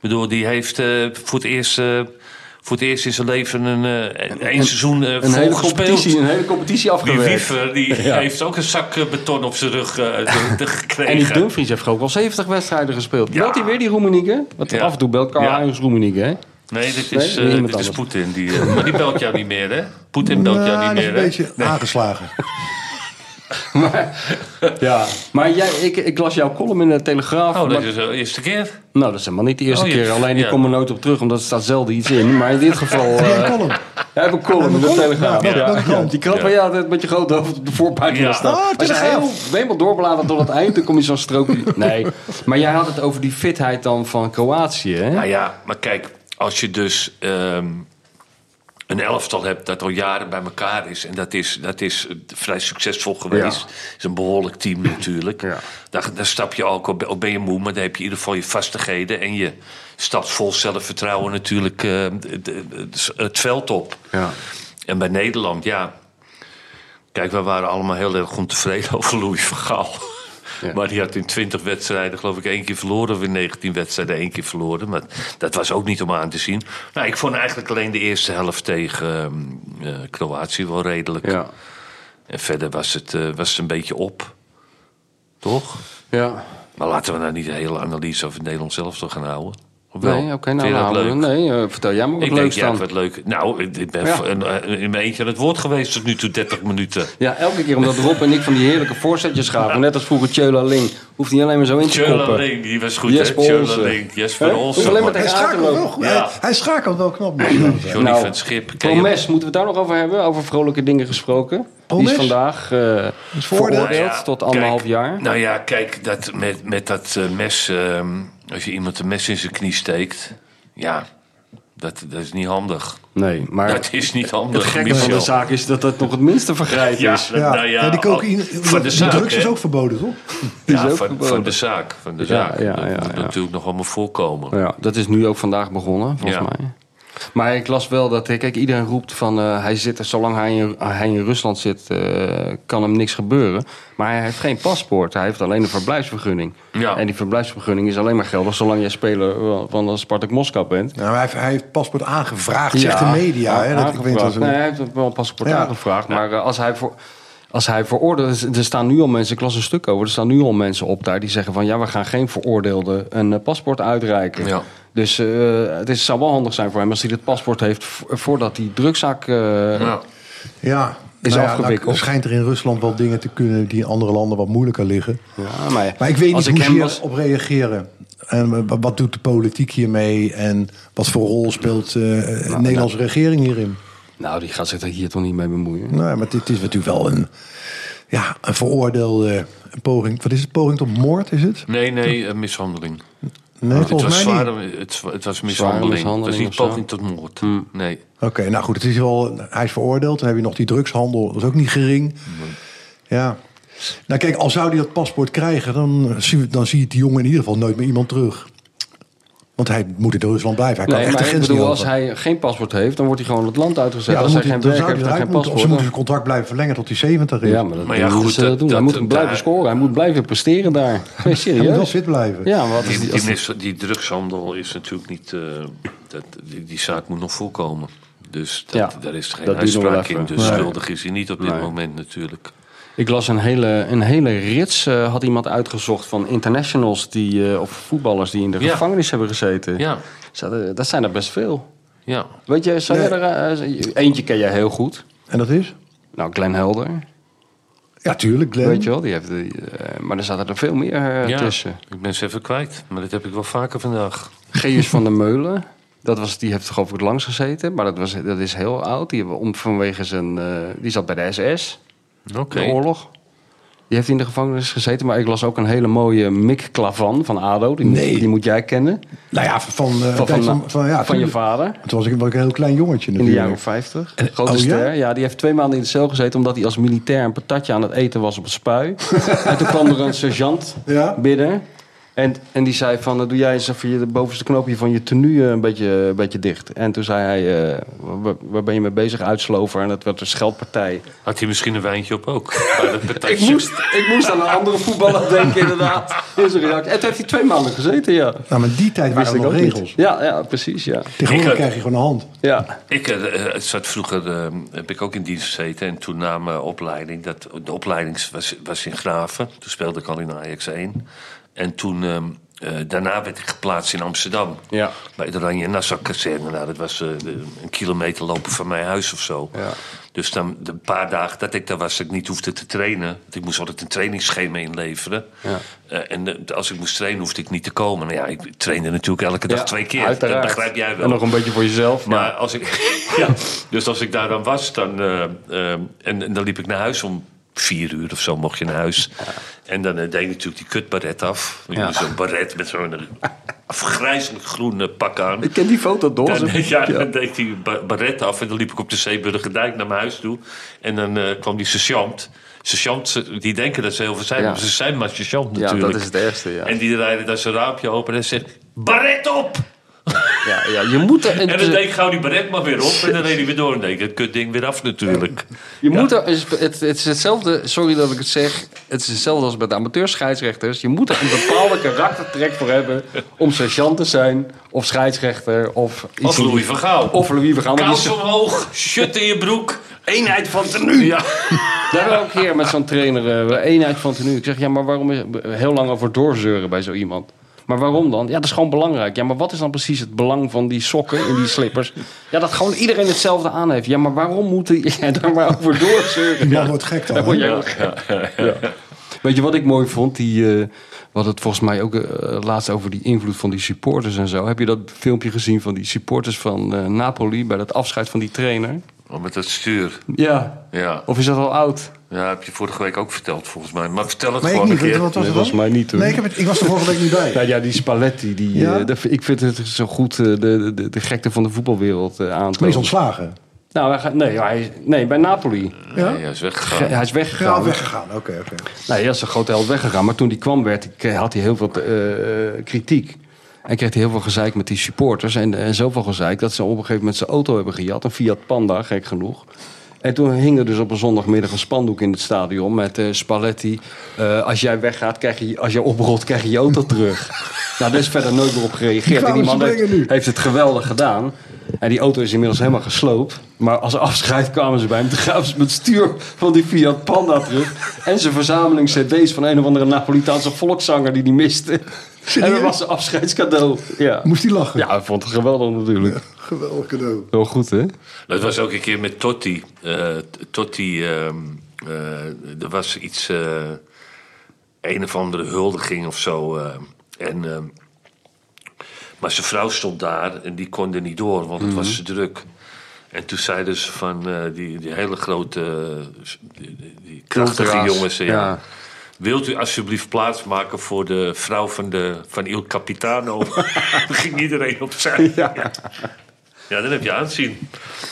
bedoel, die heeft eh, voor, het eerst, eh, voor het eerst in zijn leven een, een, één seizoen Een vol hele, gespeeld. competitie, een hele competitie Die afgewerkt. Wiever die Ja. heeft ook een zak beton op zijn rug gekregen. En die Dumfries heeft ook wel 70 wedstrijden gespeeld. Ja. Belt hij weer die Roemenieke? Want Ja. af en toe belt Karl Ja. Roemenieke, hè? Nee, dit Nee, is, eh, dit is. Poetin. Die, eh, maar die belt jou niet meer, hè? Poetin belt jou Nou, niet meer, een hè? beetje aangeslagen. Ja. Maar jij, ik, ik las jouw column in de Telegraaf. Oh, dat maar- is de eerste keer. Nou, dat is helemaal niet de eerste Oh, keer. Alleen die ja. komen nooit op terug, omdat er staat zelden iets in. Maar in dit geval... Heb jij een eh, column? Jij hebt een column in de? Telegraaf. Ja, krant? Die krant Ja. waar je altijd met je grote hoofd op de voorpagina Ja. staat. Oh, Als je Telegraaf. heel helemaal doorbladert tot het eind, dan kom je zo'n strookje. Nee, maar jij had het over die fitheid dan van Kroatië, hè? Nou ja, maar kijk, als je dus ehm, een elftal hebt dat al jaren bij elkaar is... en dat is, dat is vrij succesvol geweest. Ja. is een behoorlijk team natuurlijk. Ja. Daar, daar stap je ook, al ben je moe, maar dan heb je in ieder geval je vastigheden... en je stapt vol zelfvertrouwen natuurlijk eh, het veld op. Ja. En bij Nederland, ja... Kijk, wij waren allemaal heel erg ontevreden over Louis van Gaal. Ja. Maar die had in 20 wedstrijden, geloof ik, één keer verloren. Of in 19 wedstrijden één keer verloren. Maar dat was ook niet om aan te zien. Nou, ik vond eigenlijk alleen de eerste helft tegen ehm, eh, Kroatië wel redelijk. Ja. En verder was het, eh, was het een beetje op. Toch? ja. Maar laten we nou niet de hele analyse over Nederland zelf toch gaan houden. Wel? Nee, oké, nou leuk? Nee, eh, vertel jij me wat Ik denk, leuks ja, dan. wat leuk. Nou, ik ik ben Ja. een- in mijn eentje aan het woord geweest tot nu toe 30 minuten. Ja, elke keer omdat Rob en ik van die heerlijke voorzetjes gaven. Net als vroeger Tjöla Ling. Hoeft niet alleen maar zo in te Tjöla koppen. Ling, die was goed, hè? Tjöla. Ling, Jesper Hè? Olsen. Alleen maar. Hij tegen aan te schakelt wel lopen. goed. Ja. Hij, hij schakelt wel knap. Johnny Nou, van Schip. Promes, moeten we het daar nog over hebben? Over vrolijke dingen gesproken. Die Promes? is vandaag eh veroordeeld Nou ja, tot anderhalf kijk, jaar. Nou ja, kijk, dat met, met dat eh, mes, ehm, als je iemand een mes in zijn knie steekt, ja, dat, dat is niet handig. Nee, maar Dat is niet handig. het gekke van de zaak is dat het nog het minste vergrijp Ja, is. dat- Ja. nou ja, Ja, die cocaïne, van de zaak, drugs is ook verboden, toch? Ja, ook van, verboden. van de zaak. Van de Ja, zaak. ja, dat ja, moet ja. natuurlijk nog allemaal voorkomen. Ja, dat is nu ook vandaag begonnen, volgens Ja. mij. Maar ik las wel dat, kijk, iedereen roept van eh, hij zit er, zolang hij in, hij in Rusland zit, eh, kan hem niks gebeuren. Maar hij heeft geen paspoort, hij heeft alleen een verblijfsvergunning. Ja. En die verblijfsvergunning is alleen maar geldig zolang jij speler van de Spartak Moskou bent. Nou, hij, heeft, hij heeft paspoort aangevraagd, zegt de media. Hè, dat, ik weet dat nee, hij heeft wel een paspoort Ja. aangevraagd. Maar eh, als hij voor. Als hij veroordeeld... Er staan nu al mensen, ik las een stuk over... Er staan nu al mensen op daar die zeggen van... Ja, we gaan geen veroordeelde een eh, paspoort uitreiken. Ja. Dus eh, het is, zou wel handig zijn voor hem als hij dit paspoort heeft... vo- voordat die drugzak... eh, Ja. Ja, Is nou ja, afgewikkeld. nou, schijnt er in Rusland wel dingen te kunnen die in andere landen wat moeilijker liggen. ja, maar, Maar ik weet niet hoe ik ze hem was, hierop reageren. En wa- wat doet de politiek hiermee? En wat voor rol speelt eh, de Nederlandse regering hierin? Nou, die gaat zich er hier toch niet mee bemoeien. Nou, maar dit is natuurlijk wel een, ja, een veroordeelde een poging. Wat is het? Poging tot moord is het? Nee, nee, eh, mishandeling. Nee, het, was volgens mij niet. zware, het, het was mishandeling. Het was niet poging tot moord. Nee. Oké, nou goed, het is wel, hij is veroordeeld. Dan heb je nog die drugshandel, dat is ook niet gering. Ja. Nou kijk, al zou hij dat paspoort krijgen, dan, zie- dan zie je die jongen in ieder geval nooit meer iemand terug. Want hij moet in Rusland blijven. Hij kan echt de grens bedoel, niet als hij geen paspoort heeft, dan wordt hij gewoon het land uitgezet. Ja, dan, als moet hij geen werk hij heeft geen moeten. Of ze paspoort. moeten zijn contract blijven verlengen tot hij 70 is. Ja, maar dat Maar ja, goed, ze dat- doen. hij dat- moet hem blijven daar- scoren. Hij moet blijven presteren daar. Je hij moet wel serieus? fit blijven. Ja, wat is Die, die, die, die- drugshandel is natuurlijk niet... eh, dat, die, die zaak moet nog voorkomen. Dus dat, Ja, daar is geen uitspraak in. Dus Nee. schuldig is hij niet op dit Nee. moment natuurlijk. Ik las een hele, een hele rits, eh, had iemand uitgezocht van internationals die, eh, of voetballers die in de Ja. gevangenis hebben gezeten. Ja, Dat zijn er best veel. ja. Weet je, zou Nee. jij er, eh, eentje ken jij heel goed. En dat is? Nou, Glenn Helder, Ja, tuurlijk, Glenn. weet je wel. Die heeft, die, eh, maar er zaten er veel meer ja. tussen. Ik ben ze even kwijt. Maar dat heb ik wel vaker vandaag. Geus van der Meulen. Dat was, die heeft geloof ik het langst gezeten, maar dat, was, dat is heel oud. Die, hebben om, vanwege zijn, eh, die zat bij de SS, Oké. de oorlog. Die heeft in de gevangenis gezeten. Maar ik las ook een hele mooie Mick Klavan van ADO. Die, Nee. moet, die moet jij kennen. Nou ja, van, eh, Van, van, van, ja, van je vader. Toen was ik, een heel klein jongetje In de natuurlijk. jaren 50. En- Grote oh ja? ster. Ja, die heeft twee maanden in de cel gezeten... omdat hij als militair een patatje aan het eten was op het spui. en toen kwam er een sergeant Ja? binnen. En, en die zei van, eh, doe jij eens even je, de bovenste knoopje van je tenue eh, een beetje, een beetje dicht. En toen zei hij, eh, waar, waar ben je mee bezig, uitslover? En dat werd een scheldpartij. Had hij misschien een wijntje op ook? Ik moest, ik moest aan een andere voetballer denken, inderdaad. In zijn reactie. En toen heeft hij twee maanden gezeten, ja. Nou, maar die tijd waren er nog ook niet. regels. Ja, ja, precies, ja. Tegenwoordig krijg je gewoon een hand. Ja, Ik eh, eh, zat vroeger, eh, heb ik ook in dienst gezeten. En toen na mijn opleiding, dat, de opleiding was, was in Graven. Toen speelde ik al in Ajax 1. En toen, ehm, eh, daarna werd ik geplaatst in Amsterdam. Ja. Bij de Oranje Nassau kazerne. Nou, dat was eh, een kilometer lopen van mijn huis of zo. Ja. Dus dan de paar dagen dat ik daar was, dat ik niet hoefde te trainen. Want ik moest altijd een trainingsschema inleveren. Ja. Eh, en als ik moest trainen, hoefde ik niet te komen. Nou ja, ik trainde natuurlijk elke dag Ja, twee keer. uiteraard. Dat begrijp jij wel. En nog een beetje voor jezelf. Maar Maar als ik, ja, dus als ik daar dan was, dan, en, en dan liep ik naar huis om vier uur of zo mocht je naar huis. En dan eh, deed ik natuurlijk die kutbaret af. Ja. Zo'n baret met zo'n eh, afgrijzelijk groen eh, pak aan. ik ken die foto door. Dan, ja, dan deed ik die ba- baret af en dan liep ik op de Zeeburgerdijk naar mijn huis toe. En dan eh, kwam die sergeant. Sergeant, die denken dat ze heel veel zijn, Ja. maar ze zijn maar sergeant Ja, natuurlijk. dat is het ergste, ja. En die rijden dan zijn raampje open en zegt, baret op! Ja, ja, je moet er, En dan deed ik gauw die baret maar weer op en dan reed hij weer door. En deed ik het kutding weer af natuurlijk. je Ja. moet er, het, het is hetzelfde, sorry dat ik het zeg, het is hetzelfde als bij de amateurscheidsrechters. Je moet er een bepaalde karaktertrek voor hebben om sergeant te zijn, of scheidsrechter, of iets Of Louis van Gaal. Of Louis van Gaal. Kous omhoog, shut in je broek. eenheid van tenue. Ja. Daar hebben we ook een keer met zo'n trainer, eh, eenheid van tenue. Ik zeg, ja, maar waarom is heel lang over doorzeuren bij zo iemand? Maar waarom dan? Ja, dat is gewoon belangrijk. Ja, maar wat is dan precies het belang van die sokken in die slippers? Ja, dat gewoon iedereen hetzelfde aan heeft. Ja, maar waarom moeten jij daar maar over doorzeuren? Ja, wordt gek dan. Ja. Weet je wat ik mooi vond? Die, eh, we hadden het volgens mij ook eh, laatst over die invloed van die supporters en zo. Heb je dat filmpje gezien van die supporters van eh, Napoli bij dat afscheid van die trainer? Oh, met dat stuur. Ja. Ja. Of is dat al oud? ja, heb je vorige week ook verteld volgens mij. Maar vertel het Maar ik gewoon niet. een keer. Wat was Nee, het volgens mij niet, hoor. Nee, ik, heb het, ik was er vorige week niet bij. Nou ja, die Spalletti, die, Ja? eh, dat ik vind het zo goed eh, de, de, de gekte van de voetbalwereld eh Maar die is ontslagen. Nou, hij gaat, nee, hij, nee, bij Napoli. Ja? Nee, hij is Ge- weggegaan. hij is Ja, weggegaan. weggegaan. Oké, oké. Nou, hij is een grote held weggegaan. Maar toen hij kwam, werd, had hij heel veel kritiek. En kreeg hij heel veel gezeik met die supporters. En, en zoveel gezeik dat ze op een gegeven moment zijn auto hebben gejat. Een Fiat Panda, gek genoeg. En toen hing er dus op een zondagmiddag een spandoek in het stadion met eh, Spalletti. eh, als jij weggaat, krijg je, als je oprolt, krijg je je auto terug. nou, daar is verder nooit meer op gereageerd. En die man heeft, het geweldig gedaan. En die auto is inmiddels helemaal gesloopt. Maar als afscheid kwamen ze bij hem. Toen gaven ze met het stuur van die Fiat Panda terug. En zijn verzameling cd's van een of andere Napolitaanse volkszanger die die miste. En dat was zijn afscheidscadeau. Ja. Moest hij lachen? ja, hij vond het geweldig natuurlijk. Geweldig cadeau. Wel goed, hè? Dat was ook een keer met Totti. Eh, Totti, ehm, eh, er was iets, eh, een of andere huldiging of zo. eh, en, ehm, maar zijn vrouw stond daar en die kon er niet door, want het was te druk. En toen zeiden ze van eh, die, die hele grote, die, krachtige jongens. Ja. ja. Wilt u alsjeblieft plaatsmaken voor de vrouw van, de, van Il Capitano? Dan ging iedereen opzij. Ja. ja, dan heb je aanzien.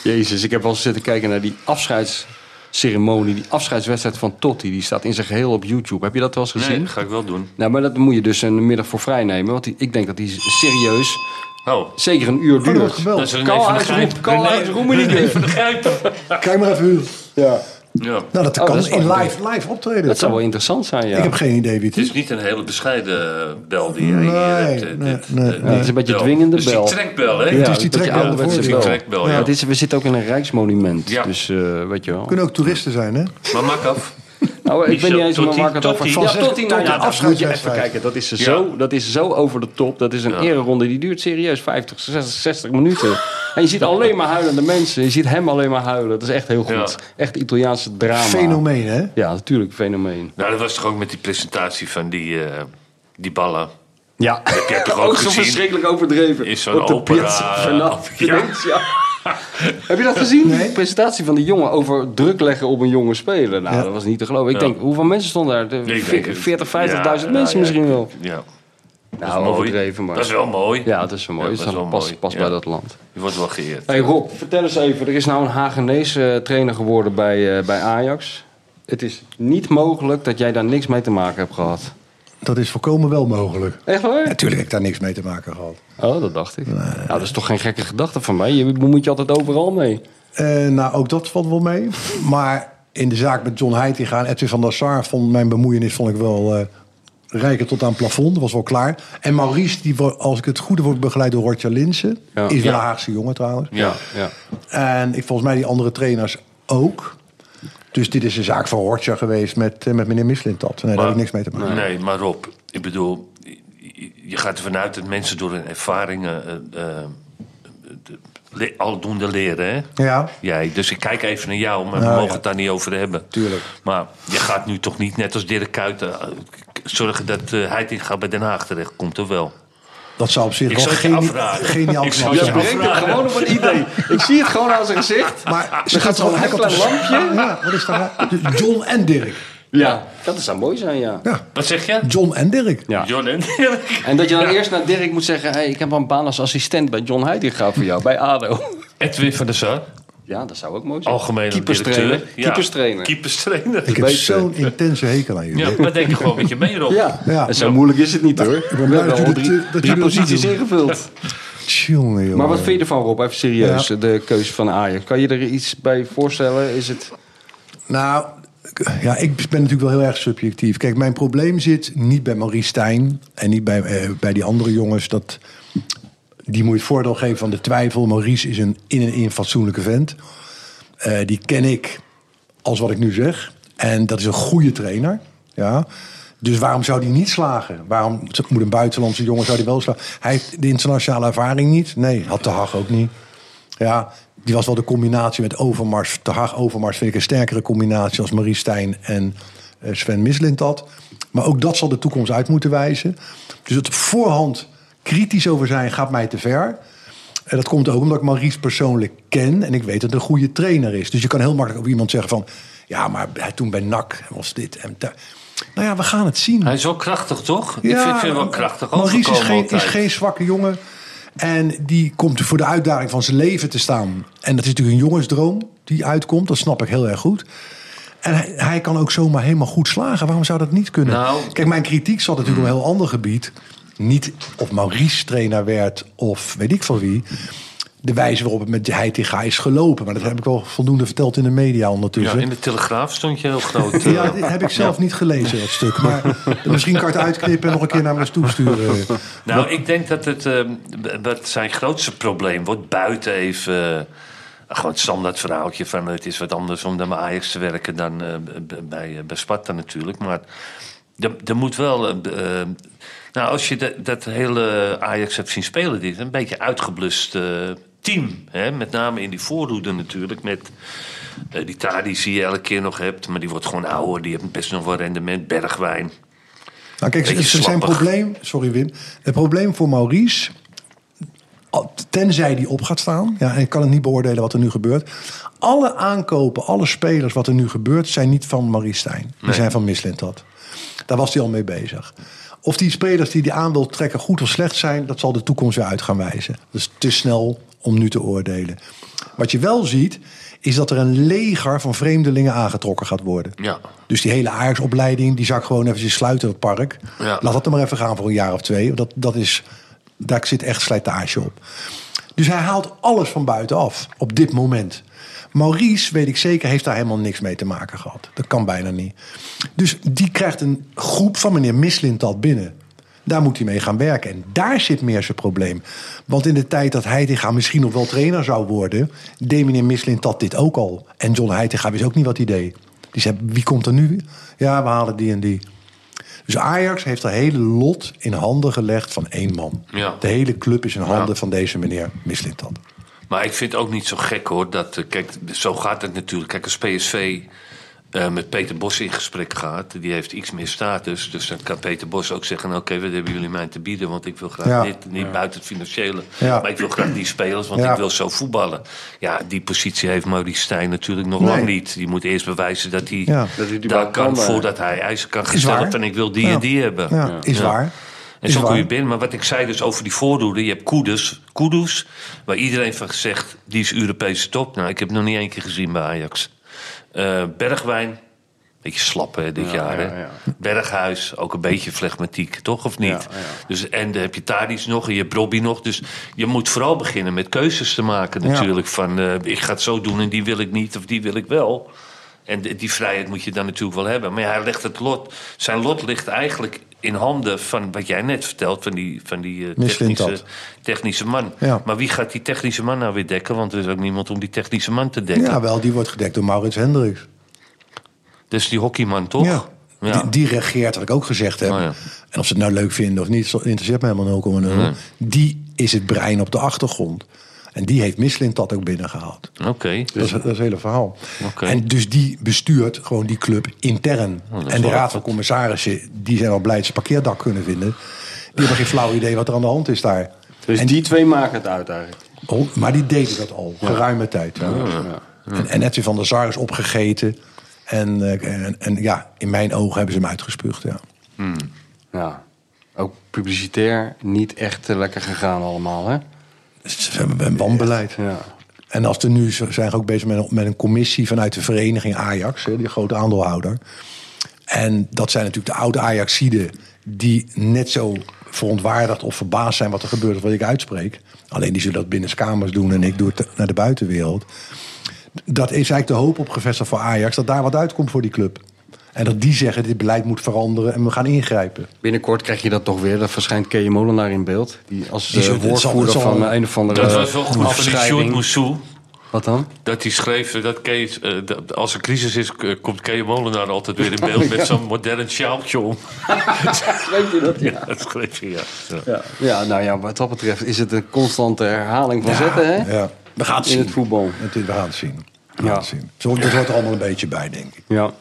Jezus, ik heb wel zitten kijken naar die afscheidsceremonie. Die afscheidswedstrijd van Totti. Die staat in zijn geheel op YouTube. Heb je dat wel eens Nee, gezien? dat ga ik wel doen. Nou, maar dat moet je dus een middag voor vrij nemen. Want die- ik denk dat die serieus Oh, zeker een uur dat duurt. dat is René van der Grijp. René- van der Grijp. Kijk maar even. Ja. Ja. Nou, dat Oh, kan dat is in een live, live optreden. Dat zou wel interessant zijn, ja. Ik heb geen idee wie het Het is. is niet een hele bescheiden bel die jij Nee, hier hebt. eh, nee, dit, nee, eh, nee. Het is een beetje bel. dwingende Dus die bel. trekbel, hè? Ja, Het is die een trekbel Dat is die de- trekbel, ja. Het is, we zitten ook in een rijksmonument. Ja. Dus eh, weet je wel. Kunnen ook toeristen zijn, hè? Maar maak af. Nou, ik weet niet eens ik het over... Totti. Ja, Van zes- Totti, nou ja, dat moet je even kijken. Dat is, Ja. zo, dat is zo over de top. Dat is een Ja. ereronde. Die duurt serieus 50, 60, 60 minuten. En je ziet alleen maar huilende mensen. Je ziet hem alleen maar huilen. Dat is echt heel goed. Ja. Echt Italiaanse drama. Fenomeen, hè? Ja, natuurlijk. Fenomeen. Nou, dat was toch ook met die presentatie van die, eh die ballen. Ja. Heb jij toch ook zo gezien? verschrikkelijk overdreven. Is zo'n Op de opera, Piazza eh, Venezia. Heb je dat gezien? Nee. De presentatie van die jongen over druk leggen op een jonge speler. Nou, Ja. dat was niet te geloven. Ik Ja. denk, hoeveel mensen stonden daar? De Nee, ik denk het. 40, 50.000 Ja, mensen ja, misschien wel. Ja. Nou, mooi. overdreven, maar... Dat is wel mooi. Ja, dat is wel mooi. Ja, dat dat is wel pas, mooi. pas Ja. bij dat land. Je wordt wel geëerd. Hey Rob, vertel eens even. Er is nou een Hagenese eh, trainer geworden bij, eh, bij Ajax. Het is niet mogelijk dat jij daar niks mee te maken hebt gehad. Dat is volkomen wel mogelijk. Echt waar? Natuurlijk heb ik daar niks mee te maken gehad. Oh, dat dacht ik. Nou, dat is toch geen gekke gedachte van mij? Je bemoeit je altijd overal mee. Eh, nou, ook dat valt wel mee. Maar in de zaak met John Heitinga en Edwin van der Sar... vond mijn bemoeienis vond ik wel rijker tot aan plafond. Dat was wel klaar. En Maurice, die, als ik het goede wordt begeleid door Roger Linsen... Ja. is wel Ja. een Haagse jongen trouwens. Ja. ja. En ik, volgens mij die andere trainers ook. Dus dit is een zaak van Roger geweest met, eh, met meneer Mislintat. Nee, daar heb ik niks mee te maken. Nee, maar Rob, ik bedoel, je- gaat ervan uit dat mensen door hun ervaringen de- le- aldoende leren, hè? Ja, Jij, dus ik kijk even naar jou, maar we Nou, mogen ja. het daar niet over hebben. Tuurlijk. Maar je gaat nu toch niet, net als Dirk Kuyt, zorgen dat uh, Heitinga bij Den Haag terecht komt, of wel? Dat zou op zich Ik wel geni- geniaal Ik zou knap het zijn. je Brengt gewoon op een idee. Ik zie het gewoon aan zijn gezicht. Maar Er gaat zo'n kan klein toch- lampje. Ja, wat is daar? John en Dirk. Ja, dat zou mooi zijn, ja. Ja, Wat zeg je? John en Dirk. ja. John en Dirk. En dat je dan eerst naar Dirk moet zeggen... Hey, ik heb wel een baan als assistent bij John Heitinga voor jou, bij ADO. Edwin van der Sar, Ja, dat zou ook mooi zijn. algemene Keeperstrainer. Ja, Keeperstrainer. Keeperstrainer. Ik heb zo'n intense hekel aan jullie. Ja, maar denk er gewoon met je mee, Rob. Ja, Ja. En zo moeilijk is het niet hoor. We blij hebben dat al jullie drie, drie posities ingevuld. Tjonge. Maar wat vind je ervan Rob? Even serieus, Ja. de keuze van Ajax. Kan je er iets bij voorstellen? Is het... Nou, ja, ik ben natuurlijk wel heel erg subjectief. Kijk, mijn probleem zit niet bij Maurice Stijn en niet bij, eh, bij die andere jongens. Dat, die moet je het voordeel geven van de twijfel. Maurice is een in en in fatsoenlijke vent. Eh, die ken ik als wat ik nu zeg. En dat is een goede trainer. Ja. Dus waarom zou die niet slagen? Waarom moet een buitenlandse jongen zou die wel slagen? Hij heeft de internationale ervaring niet. Nee, had de ook niet. Ja, die was wel de combinatie met Overmars. Haag Overmars vind ik een sterkere combinatie als Marie Stijn en eh, Sven Mislintat. Maar ook dat zal de toekomst uit moeten wijzen. Dus het voorhand kritisch over zijn gaat mij te ver. En dat komt ook omdat ik Maurice persoonlijk ken. En ik weet dat het een goede trainer is. Dus je kan heel makkelijk over iemand zeggen van... Ja, maar hij toen bij NAC was dit en dat. Nou ja, we gaan het zien. Hij is wel krachtig, toch? ik vind, vind hem wel krachtig Maurice is geen, is geen zwakke jongen. En die komt voor de uitdaging van zijn leven te staan. En dat is natuurlijk een jongensdroom die uitkomt. Dat snap ik heel erg goed. En hij, hij kan ook zomaar helemaal goed slagen. Waarom zou dat niet kunnen? Nou- Kijk, mijn kritiek zat natuurlijk op een heel ander gebied. Niet of Maurice trainer werd of weet ik van wie. de wijze waarop het met Heitinga is gelopen. Maar dat heb ik wel voldoende verteld in de media Ja, ondertussen. in de Telegraaf stond je heel groot. eh. Ja, dit heb ik zelf niet gelezen, dat stuk. Maar misschien kan ik het uitknippen en nog een keer naar me toe sturen. Nou, ik denk dat het eh, wat zijn grootste probleem wordt buiten even. eh, gewoon het standaard verhaaltje van het is wat anders om dan bij Ajax te werken dan eh, bij, eh, bij Sparta natuurlijk. Maar er, er moet wel. Nou, als je dat, dat hele Ajax hebt zien spelen, dit een beetje uitgeblust eh, team. Hè? Met name in die voorhoede natuurlijk. Met eh, die Tadi die je elke keer nog hebt, maar die wordt gewoon ouder. Die heeft best nog wel rendement. Bergwijn. Nou, kijk, zijn probleem, sorry Wim, het probleem voor Maurice, tenzij die op gaat staan, ja, en ik kan het niet beoordelen wat er nu gebeurt. Alle aankopen, alle spelers wat er nu gebeurt, zijn niet van Maurice Stijn. Die zijn van Mislintat. Daar was hij al mee bezig. Of die spelers die die aan wil trekken goed of slecht zijn, dat zal de toekomst weer uit gaan wijzen. Dus te snel om nu te oordelen. Wat je wel ziet, is dat er een leger van vreemdelingen aangetrokken gaat worden. Ja. Dus die hele Ajax-opleiding, die zou ik gewoon even sluiten, het park. Ja. Laat dat er maar even gaan voor een jaar of twee. Dat, dat is, daar zit echt slijtage op. Dus hij haalt alles van buitenaf op dit moment. Maurice, weet ik zeker, heeft daar helemaal niks mee te maken gehad. Dat kan bijna niet. Dus die krijgt een groep van meneer Mislintat binnen. Daar moet hij mee gaan werken. En daar zit meer zijn probleem. Want in de tijd dat Heitinga misschien nog wel trainer zou worden... deed meneer Mislintat dit ook al. En John Heitinga wist ook niet wat hij deed. Die zei, wie komt er nu? Ja, we halen die en die. Dus Ajax heeft het hele lot in handen gelegd van één man. Ja. De hele club is in handen Ja. van deze meneer Mislintat. Maar ik vind het ook niet zo gek hoor. Dat, eh, kijk, zo gaat het natuurlijk. Kijk, als PSV eh, met Peter Bos in gesprek gaat, die heeft iets meer status. Dus dan kan Peter Bos ook zeggen: Oké, wat hebben jullie mij te bieden? Want ik wil graag Ja. dit, niet buiten het financiële. Ja. Maar ik wil graag die spelers, want Ja. ik wil zo voetballen. Ja, die positie heeft Maurice Stijn natuurlijk nog Nee. lang niet. Die moet eerst bewijzen dat hij Ja. Dat hij die daar bal kan, kan, eh. voordat hij eisen kan waar. van ik wil die Ja. en die hebben. Ja, is Ja. waar. En Is zo kom waar. je binnen. Maar wat ik zei dus over die voordoede. Je hebt Kudus, Kudus waar iedereen van gezegd... die is Europese top. Nou, ik heb nog niet één keer gezien bij Ajax. Eh, Bergwijn, beetje slap hè, dit Ja, jaar. ja, hè. Berghuis, ook een beetje flegmatiek, toch? Of niet? Dus, en dan heb je Tadic nog en je hebt Robbie nog. Dus je moet vooral beginnen met keuzes te maken natuurlijk. Van, eh, ik ga het zo doen en die wil ik niet of die wil ik wel. En die- vrijheid moet je dan natuurlijk wel hebben. Maar ja, hij legt het lot, zijn lot ligt eigenlijk in handen van wat jij net vertelt, van die, van die eh, technische, technische man. Ja. Maar wie gaat die technische man nou weer dekken? Want er is ook niemand om die technische man te dekken. Ja, wel, die wordt gedekt door Maurits Hendricks. Dus die hockeyman toch? Ja. Ja. Die, die regeert, wat ik ook gezegd heb. Oh ja. En of ze het nou leuk vinden of niet, interesseert me helemaal 0,0. Die is het brein op de achtergrond. En die heeft Mislintat ook binnengehaald. Oké. Dat is, dat is het hele verhaal. Oké. En dus die bestuurt gewoon die club intern. Oh, dat en de raad van commissarissen, die zijn al blij dat ze parkeerdak kunnen vinden. Die hebben geen flauw idee wat er aan de hand is daar. Dus en die twee maken het uit eigenlijk. Oh, maar die deden dat al, geruime tijd. Ja. En, en Edwin van der Sar is opgegeten. En, eh, en, en ja, in mijn ogen hebben ze hem uitgespuugd. Ja. Ja. Ook publicitair niet echt eh, lekker gegaan allemaal, hè? Ze hebben een wanbeleid. Ja. En als er nu zijn ook bezig met een, met een commissie vanuit de vereniging Ajax, hè, die grote aandeelhouder. En dat zijn natuurlijk de oude Ajaxiden die net zo verontwaardigd of verbaasd zijn wat er gebeurt of wat ik uitspreek. Alleen die zullen dat binnen kamers doen en ik doe het naar de buitenwereld. Dat is eigenlijk de hoop opgevestigd voor Ajax dat daar wat uitkomt voor die club. En dat die zeggen dit beleid moet veranderen en we gaan ingrijpen. Binnenkort krijg je dat toch weer. Dan verschijnt Kees Molenaar in beeld. Die als Die eh, zal- woordvoerder zal- van een of andere Dat was wel goed van die Sjoerd afscheiding. Moussou. Wat dan? Dat hij schreef dat Kees, eh, dat als er crisis is, komt Kees Molenaar altijd weer in beeld met zo'n modern sjaaltje om. Weet je dat? Ja. Dat schreef hij, ja. ja. Ja. ja, nou ja, wat dat betreft is het een constante herhaling van zetten, hè? Ja, we gaan het In zien. het voetbal. We gaan het zien. We gaan Ja. het zien. Zo, dat hoort er allemaal een beetje bij, denk ik. Ja.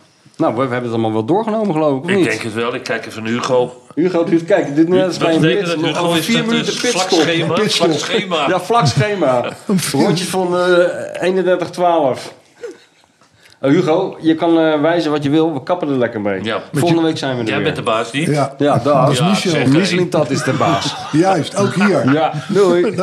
Nou, we, we hebben het allemaal wel doorgenomen, geloof ik, of Ik niet? denk het wel. Ik kijk even naar Hugo. Hugo, kijk, dit net als bij een dat Nog Hugo? Is vier minuten een pitstop. vlak schema? Pitstop. Vlak schema. Ja, vlak schema. Rondjes van eh 31-12. Oh, Hugo, je kan eh, wijzen wat je wil. We kappen er lekker mee. Ja. Volgende week zijn we er Jij weer. bent de baas niet? Ja, Ja, daar. Ja, Michel. zeg, Misseling, dat is de baas. juist. Ook hier. Ja, doei.